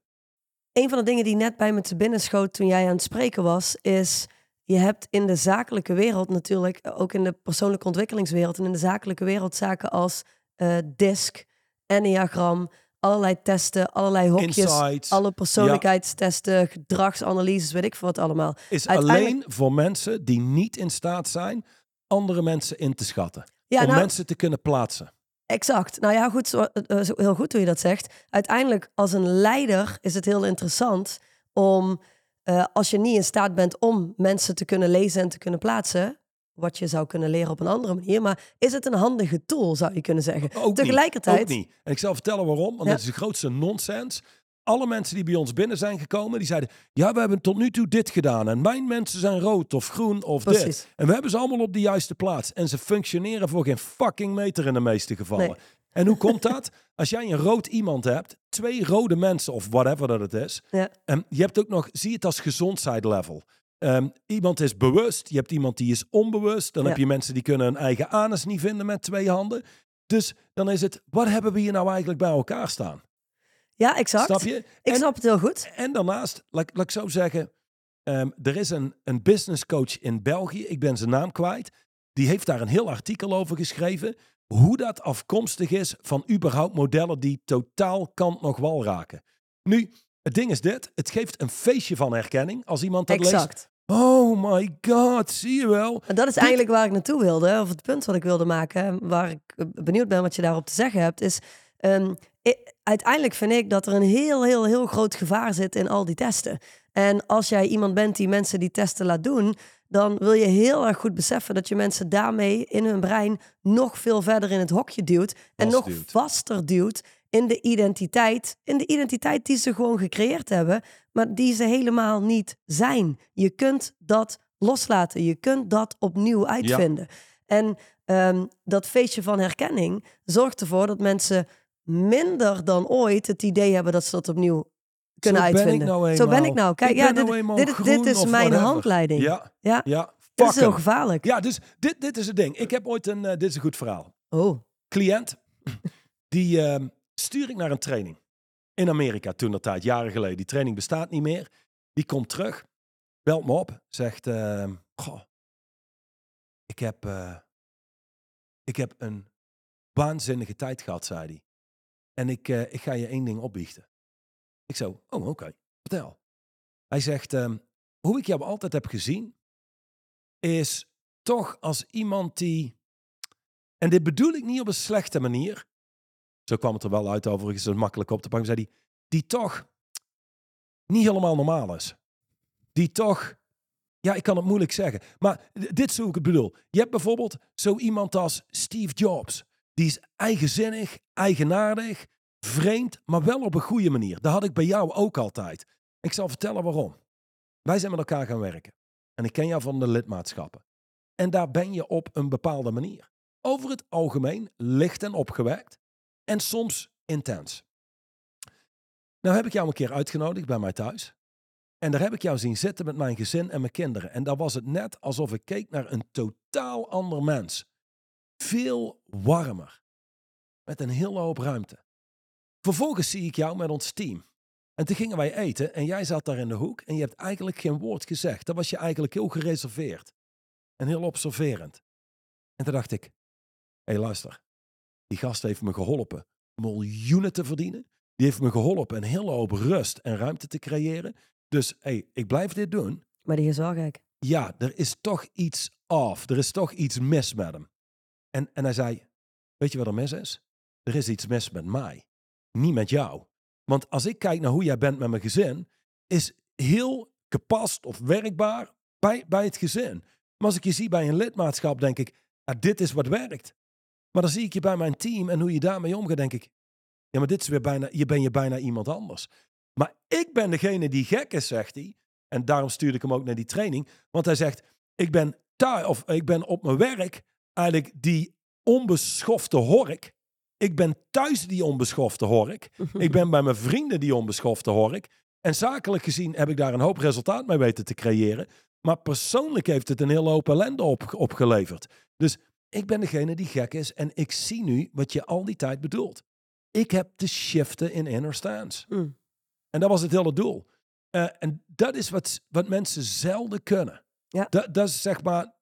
Een van de dingen die net bij me te binnen schoot toen jij aan het spreken was, is je hebt in de zakelijke wereld natuurlijk, ook in de persoonlijke ontwikkelingswereld en in de zakelijke wereld zaken als eh DISC, Enneagram, allerlei testen, allerlei hokjes, Insights alle persoonlijkheidstesten, gedragsanalyses, weet ik veel wat allemaal. is Uiteindelijk- alleen voor mensen die niet in staat zijn andere mensen in te schatten. Ja, om nou, mensen te kunnen plaatsen. Exact. Nou ja, goed, zo, eh, zo- heel goed hoe je dat zegt. Uiteindelijk, als een leider is het heel interessant om, eh, als je niet in staat bent om mensen te kunnen lezen en te kunnen plaatsen, wat je zou kunnen leren op een andere manier, maar is het een handige tool, zou je kunnen zeggen. Ook Tegelijkertijd, Niet, ook niet. En ik zal vertellen waarom, want Ja. het is de grootste nonsens. Alle mensen die bij ons binnen zijn gekomen, die zeiden... Ja, we hebben tot nu toe dit gedaan. En mijn mensen zijn rood of groen of dit. En we hebben ze allemaal op de juiste plaats. En ze functioneren voor geen fucking meter in de meeste gevallen. Nee. En hoe komt dat? Als jij een rood iemand hebt, twee rode mensen of whatever dat het is... Ja. En je hebt ook nog, zie het als gezondheidslevel. Ehm, iemand is bewust, je hebt iemand die is onbewust. Dan Ja. heb je mensen die kunnen hun eigen anus niet vinden met twee handen. Dus dan is het, wat hebben we hier nou eigenlijk bij elkaar staan? Ja, exact. Snap je? Ik En- snap het heel goed. En daarnaast, laat, laat ik zo zeggen, ehm, er is een, een business coach in België, ik ben zijn naam kwijt, die heeft daar een heel artikel over geschreven, hoe dat afkomstig is van überhaupt modellen die totaal kant nog wal raken. Nu, het ding is dit, het geeft een feestje van herkenning als iemand dat leest. Exact. Oh my god, zie je wel. En dat is Dit- eigenlijk waar ik naartoe wilde, of het punt wat ik wilde maken, waar ik eh, benieuwd ben wat je daarop te zeggen hebt, is ehm, uiteindelijk vind ik dat er een heel, heel, heel groot gevaar zit in al die testen. En als jij iemand bent die mensen die testen laat doen, dan wil je heel erg goed beseffen dat je mensen daarmee in hun brein nog veel verder in het hokje duwt en nog vaster duwt in de identiteit, in de identiteit die ze gewoon gecreëerd hebben, maar die ze helemaal niet zijn. Je kunt dat loslaten, je kunt dat opnieuw uitvinden. En ehm, dat feestje van herkenning zorgt ervoor dat mensen minder dan ooit het idee hebben dat ze dat opnieuw kunnen Zo ben ik uitvinden. nou Zo ben ik nou. Kijk, Ik ja, dit, nou dit, dit is mijn whatever. handleiding. Ja, ja. ja, Dit is heel gevaarlijk. Ja, dus dit, dit is het ding. Ik heb ooit een, eh, dit is een goed verhaal. Oh, cliënt, die ehm, stuur ik naar een training. In Amerika toen dat tijd, jaren geleden. Die training bestaat niet meer. Die komt terug, belt me op, zegt, ehm, goh, ik heb, eh, ik heb een waanzinnige tijd gehad, zei hij. En ik, eh, ik ga je één ding opbiechten. Ik zo, oh oké, vertel. Hij zegt, ehm, hoe ik jou altijd heb gezien, is toch als iemand die en dit bedoel ik niet op een slechte manier. Zo kwam het er wel uit overigens, makkelijk op te pakken. Zei hij, die toch niet helemaal normaal is. Die toch, ja, ik kan het moeilijk zeggen. Maar dit is hoe ik het bedoel. Je hebt bijvoorbeeld zo iemand als Steve Jobs. Die is eigenzinnig, eigenaardig, vreemd, maar wel op een goede manier. Dat had ik bij jou ook altijd. Ik zal vertellen waarom. Wij zijn met elkaar gaan werken. En ik ken jou van de lidmaatschappen. En daar ben je op een bepaalde manier over het algemeen licht en opgewekt en soms intens. Nou heb ik jou een keer uitgenodigd bij mij thuis. En daar heb ik jou zien zitten met mijn gezin en mijn kinderen. En daar was het net alsof ik keek naar een totaal ander mens. Veel warmer. Met een hele hoop ruimte. Vervolgens zie ik jou met ons team. En toen gingen wij eten en jij zat daar in de hoek en je hebt eigenlijk geen woord gezegd. Dat was je eigenlijk heel gereserveerd. En heel observerend. En toen dacht ik, hé hey, luister, die gast heeft me geholpen miljoenen te verdienen. Die heeft me geholpen een hele hoop rust en ruimte te creëren. Dus hé, hey, ik blijf dit doen. maar die is wel gek. Ja, er is toch iets off. Er is toch iets mis met hem. En, en hij zei, weet je wat er mis is? Er is iets mis met mij. Niet met jou. Want als ik kijk naar hoe jij bent met mijn gezin, is heel gepast of werkbaar bij, bij het gezin. Maar als ik je zie bij een lidmaatschap, denk ik, dit is wat werkt. Maar dan zie ik je bij mijn team en hoe je daarmee omgaat, denk ik, ja, maar dit is weer bijna, je ben je bijna iemand anders. Maar ik ben degene die gek is, zegt hij. En daarom stuurde ik hem ook naar die training. Want hij zegt, ik ben thuis, of ik ben op mijn werk eigenlijk die onbeschofte hork. Ik ben thuis die onbeschofte hork. Ik ben bij mijn vrienden die onbeschofte hork. En zakelijk gezien heb ik daar een hoop resultaat mee weten te creëren. Maar persoonlijk heeft het een hele hoop ellende op, opgeleverd. Dus ik ben degene die gek is en ik zie nu wat je al die tijd bedoelt. Ik heb te shiften in inner stance. Mm. En dat was het hele doel. Eh, en dat is wat, wat mensen zelden kunnen. Ja. Dat, dat is zeg maar,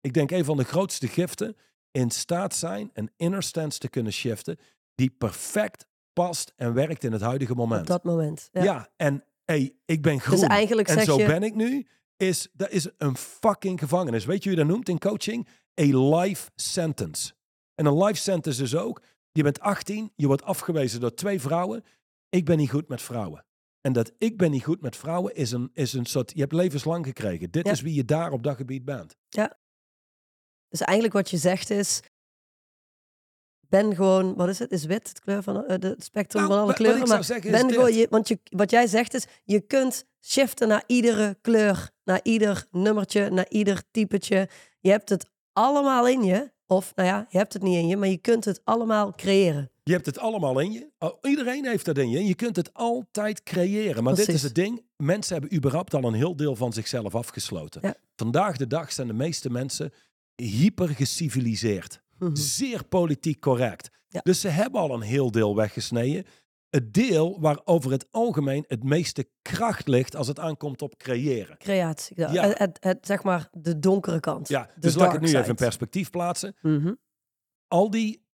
ik denk een van de grootste giften. In staat zijn een inner stance te kunnen shiften. Die perfect past en werkt in het huidige moment. Op dat moment. Ja. Ja, en hey, ik ben groen. Dus eigenlijk en zo je- ben ik nu. Is, dat is een fucking gevangenis. Weet je hoe je dat noemt in coaching? A life sentence. En een life sentence is ook, je bent 18, je wordt afgewezen door twee vrouwen. Ik ben niet goed met vrouwen. En dat ik ben niet goed met vrouwen is een, is een soort, je hebt levenslang gekregen. Dit Ja. is wie je daar op dat gebied bent. Dus eigenlijk wat je zegt is, ben gewoon, wat is het? Is wit het kleur van eh, het spectrum Nou, van alle kleuren? ik zou maar ben dit. gewoon, je, want je, wat jij zegt is, je kunt shiften naar iedere kleur, naar ieder nummertje, naar ieder typetje. Je hebt het allemaal in je, of nou ja, je hebt het niet in je, maar je kunt het allemaal creëren. Je hebt het allemaal in je. Oh, Iedereen heeft dat in je. En je kunt het altijd creëren. Maar dit is het ding. Mensen hebben überhaupt al een heel deel van zichzelf afgesloten. Ja. Vandaag de dag zijn de meeste mensen hyper geciviliseerd. Mhm. Zeer politiek correct. Ja. Dus ze hebben al een heel deel weggesneden. het deel waar over het algemeen het meeste kracht ligt als het aankomt op creëren. Creatie. Ja. Ja. Het, het, het, zeg maar de donkere kant. Ja, dus laat ik het nu even in perspectief plaatsen. Mhm. Al die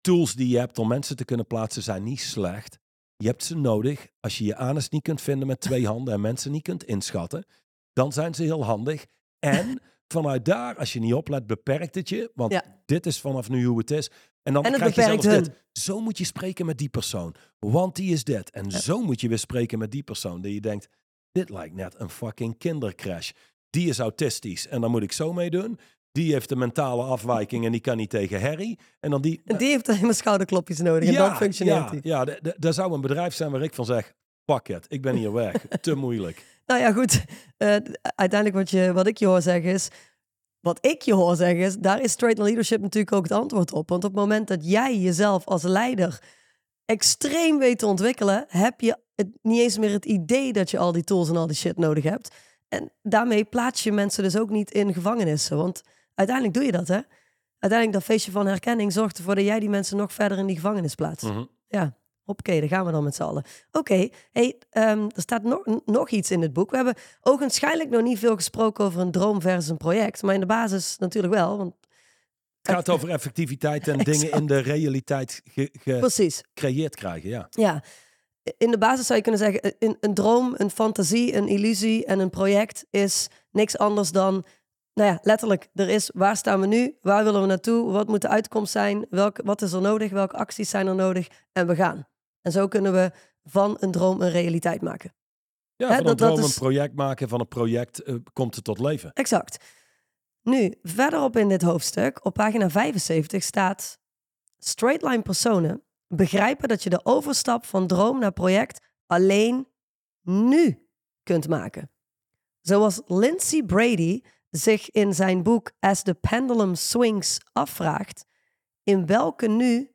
tools die je hebt om mensen te kunnen plaatsen zijn niet slecht. Je hebt ze nodig. Als je je anus niet kunt vinden met twee handen en mensen niet kunt inschatten, dan zijn ze heel handig. En vanuit daar, als je niet oplet, beperkt het je. Want Ja. dit is vanaf nu hoe het is. En dan En krijg je zelfs dit. Zo moet je spreken met die persoon. Want die is dit. En zo moet je weer spreken met die persoon. Dat je denkt, dit lijkt net een fucking kindercrash. Die is autistisch en dan moet ik zo mee doen. Die heeft een mentale afwijking en die kan niet tegen Harry. En dan die... En die heeft alleen maar schouderklopjes nodig en dan functioneert ja, hij. ja, d- d- er zou een bedrijf zijn waar ik van zeg, pak het, ik ben hier weg. Te moeilijk. Nou ja, goed. Eh, uiteindelijk wat, je, wat ik je hoor zeggen is... Wat ik je hoor zeggen is, daar is straight leadership natuurlijk ook het antwoord op. Want op het moment dat jij jezelf als leider extreem weet te ontwikkelen, heb je het, niet eens meer het idee dat je al die tools en al die shit nodig hebt. En daarmee plaats je mensen dus ook niet in gevangenissen. Want uiteindelijk doe je dat, hè? Uiteindelijk dat feestje van herkenning zorgt ervoor dat jij die mensen nog verder in die gevangenis plaatst. Mhm. Ja, oké, daar gaan we dan met z'n allen. Oké, hey, ehm, er staat nog, nog iets in het boek. We hebben ogenschijnlijk nog niet veel gesproken over een droom versus een project. Maar in de basis natuurlijk wel. Want, Het gaat over effectiviteit en dingen in de realiteit gecreëerd krijgen, ja. ja. In de basis zou je kunnen zeggen, eh, een, een droom, een fantasie, een illusie en een project is niks anders dan, nou ja, letterlijk, er is waar staan we nu, waar willen we naartoe, wat moet de uitkomst zijn, welk, wat is er nodig, welke acties zijn er nodig en we gaan. En zo kunnen we van een droom een realiteit maken. Ja, Hè, van dat- een dat droom is- een project maken, van een project eh, komt het tot leven. Exact. Nu, verderop in dit hoofdstuk, op pagina 75, staat... Straightline personen begrijpen dat je de overstap van droom naar project alleen nu kunt maken. Zoals Lindsay Brady zich in zijn boek As the Pendulum Swings afvraagt... in welke nu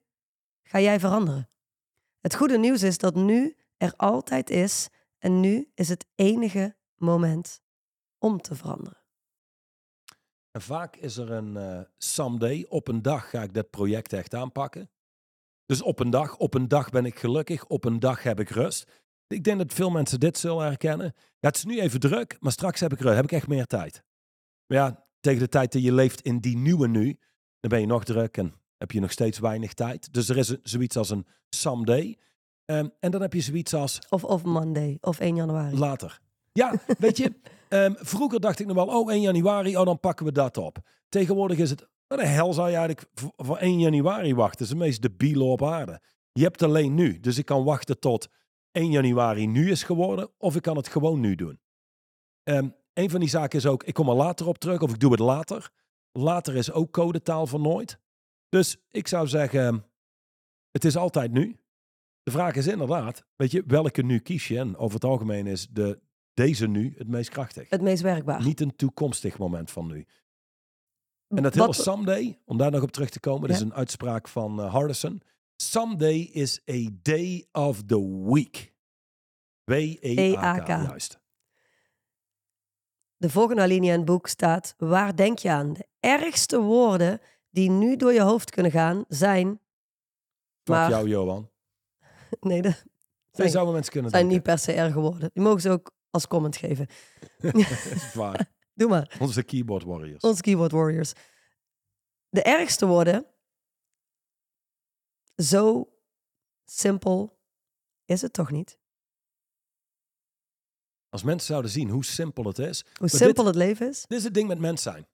ga jij veranderen? Het goede nieuws is dat nu er altijd is... en nu is het enige moment om te veranderen. En vaak is er een eh someday, op een dag ga ik dat project echt aanpakken. Dus op een dag, op een dag ben ik gelukkig, op een dag heb ik rust. Ik denk dat veel mensen dit zullen herkennen. Ja, het is nu even druk, maar straks heb ik heb ik echt meer tijd. Maar ja, tegen de tijd dat je leeft in die nieuwe nu, dan ben je nog druk en heb je nog steeds weinig tijd. Dus er is een- zoiets als een someday. Ehm, en dan heb je zoiets als Of, of Monday, of 1 januari. Later. Ja, weet je, ehm, vroeger dacht ik nog wel, oh 1 januari, oh dan pakken we dat op. Tegenwoordig is het, wat de hel zou je eigenlijk voor, voor 1 januari wachten? Dat is de meest debiele op aarde. Je hebt alleen nu, dus ik kan wachten tot 1 januari nu is geworden, of ik kan het gewoon nu doen. Ehm een van die zaken is ook, ik kom er later op terug, of ik doe het later. Later is ook codetaal van nooit. Dus ik zou zeggen, het is altijd nu. De vraag is inderdaad, weet je, welke nu kies je? En over het algemeen is de, deze nu het meest krachtig. Het meest werkbaar. Niet een toekomstig moment van nu. En dat hele someday, om daar nog op terug te komen, dat is Ja. een uitspraak van eh, Hardison. Someday is a day of the week. W-E-A-K, E-A-K. juist. De volgende alinea in het boek staat: Waar denk je aan? De ergste woorden die nu door je hoofd kunnen gaan zijn. Maar- jou, Johan. Nee, dat Zij zijn, zouden mensen kunnen zijn denken. niet per se erge woorden. Die mogen ze ook als comment geven. Is waar. Doe maar. Onze keyboard warriors. Onze keyboard warriors. De ergste woorden. Zo simpel is het toch niet? Als mensen zouden zien hoe simpel het is. Hoe dit- simpel het leven is. Dit is het ding met mens zijn.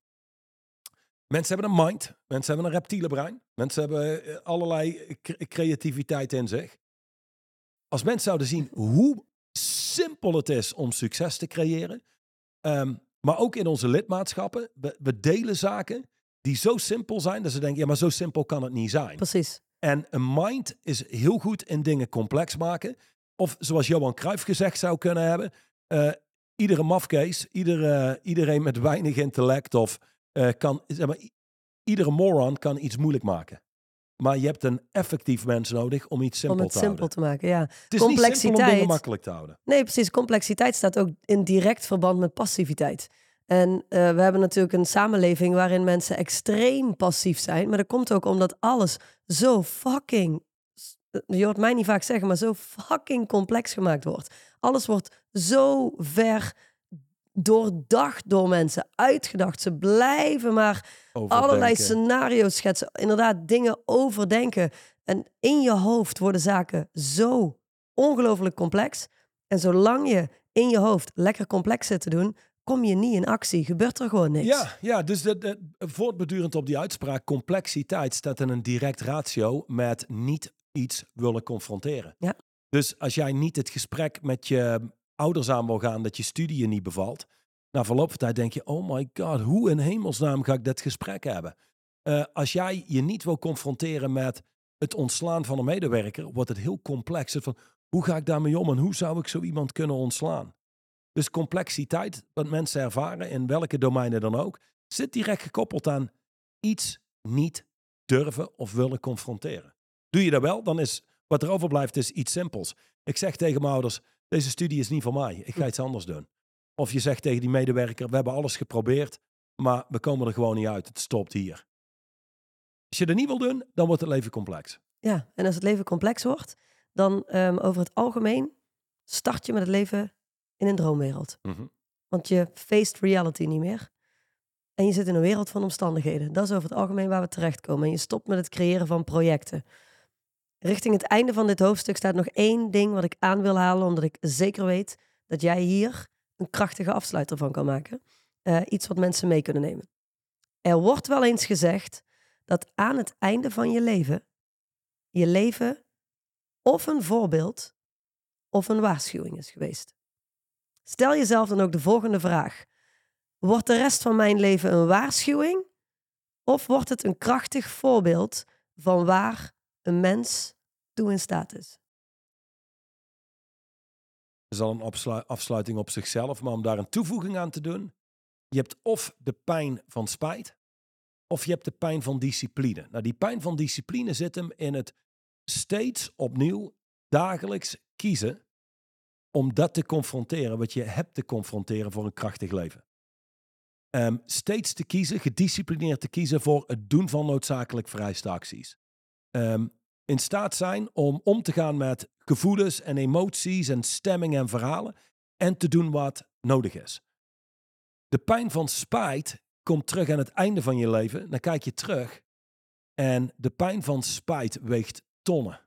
Mensen hebben een mind. Mensen hebben een reptiele brein. Mensen hebben eh, allerlei cre- creativiteit in zich. Als mensen zouden zien hoe simpel het is om succes te creëren. ehm, maar ook in onze lidmaatschappen. We, we delen zaken die zo simpel zijn dat ze denken, ja, maar zo simpel kan het niet zijn. Precies. En een mind is heel goed in dingen complex maken. Of zoals Johan Cruijff gezegd zou kunnen hebben. eh, iedere mafkees, iedere, iedereen met weinig intellect of eh, kan, zeg maar, iedere moron kan iets moeilijk maken. Maar je hebt een effectief mens nodig om iets simpel om het te simpel houden. te maken, ja. Het is niet simpel om complexiteit- dingen makkelijk te houden. Nee, precies. Complexiteit staat ook in direct verband met passiviteit. En eh, we hebben natuurlijk een samenleving waarin mensen extreem passief zijn. Maar dat komt ook omdat alles zo fucking s- je hoort mij niet vaak zeggen, maar zo fucking complex gemaakt wordt. Alles wordt zo ver doordacht door mensen, uitgedacht. Ze blijven maar allerlei scenario's schetsen. Inderdaad, dingen overdenken. En in je hoofd worden zaken zo ongelooflijk complex. En zolang je in je hoofd lekker complex zit te doen, kom je niet in actie. Gebeurt er gewoon niks. Ja, ja dus de, de, voortbedurend op die uitspraak, complexiteit staat in een direct ratio met niet iets willen confronteren. Ja. Dus als jij niet het gesprek met je ouders aan wil gaan dat je studie je niet bevalt, na verloop van tijd denk je, oh my god, hoe in hemelsnaam ga ik dat gesprek hebben? Uh, als jij je niet wil confronteren met het ontslaan van een medewerker, wordt het heel complex. Van, hoe ga ik daarmee om en hoe zou ik zo iemand kunnen ontslaan? Dus complexiteit, wat mensen ervaren in welke domeinen dan ook, zit direct gekoppeld aan iets niet durven of willen confronteren. Doe je dat wel, dan is wat er overblijft is iets simpels. Ik zeg tegen mijn ouders, deze studie is niet voor mij, ik ga iets anders doen. Of je zegt tegen die medewerker, we hebben alles geprobeerd, maar we komen er gewoon niet uit, het stopt hier. Als je dat niet wil doen, dan wordt het leven complex. Ja, en als het leven complex wordt, dan um, over het algemeen start je met het leven in een droomwereld. Mhm. Want je faced reality niet meer. En je zit in een wereld van omstandigheden. Dat is over het algemeen waar we terechtkomen. En je stopt met het creëren van projecten. Richting het einde van dit hoofdstuk staat nog één ding wat ik aan wil halen, omdat ik zeker weet dat jij hier een krachtige afsluiter van kan maken. Uh, iets wat mensen mee kunnen nemen. Er wordt wel eens gezegd dat aan het einde van je leven, je leven of een voorbeeld of een waarschuwing is geweest. Stel jezelf dan ook de volgende vraag. Wordt de rest van mijn leven een waarschuwing? Of wordt het een krachtig voorbeeld van waar een mens toe in staat is? is al een afsluiting op zichzelf, maar om daar een toevoeging aan te doen. Je hebt of de pijn van spijt, of je hebt de pijn van discipline. Nou, die pijn van discipline zit hem in het steeds opnieuw, dagelijks kiezen om dat te confronteren, wat je hebt te confronteren voor een krachtig leven. Um, steeds te kiezen, gedisciplineerd te kiezen voor het doen van noodzakelijk vereiste acties. Um, in staat zijn om om te gaan met gevoelens en emoties en stemmingen en verhalen en te doen wat nodig is. De pijn van spijt komt terug aan het einde van je leven. Dan kijk je terug en de pijn van spijt weegt tonnen.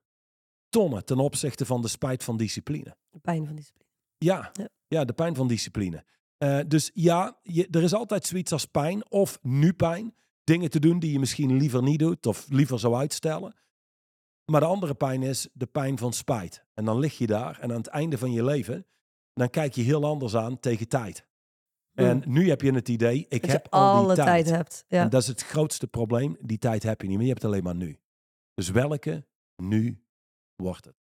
Tonnen ten opzichte van de spijt van discipline. De pijn van discipline. Ja, ja. de pijn van discipline. Uh, dus ja, je, er is altijd zoiets als pijn of nu pijn. Dingen te doen die je misschien liever niet doet of liever zou uitstellen. Maar de andere pijn is de pijn van spijt. En dan lig je daar en aan het einde van je leven, dan kijk je heel anders aan tegen tijd. En nu heb je het idee, ik heb al die tijd. tijd hebt. Ja. En dat is het grootste probleem. Die tijd heb je niet meer, je hebt het alleen maar nu. Dus welke nu wordt het?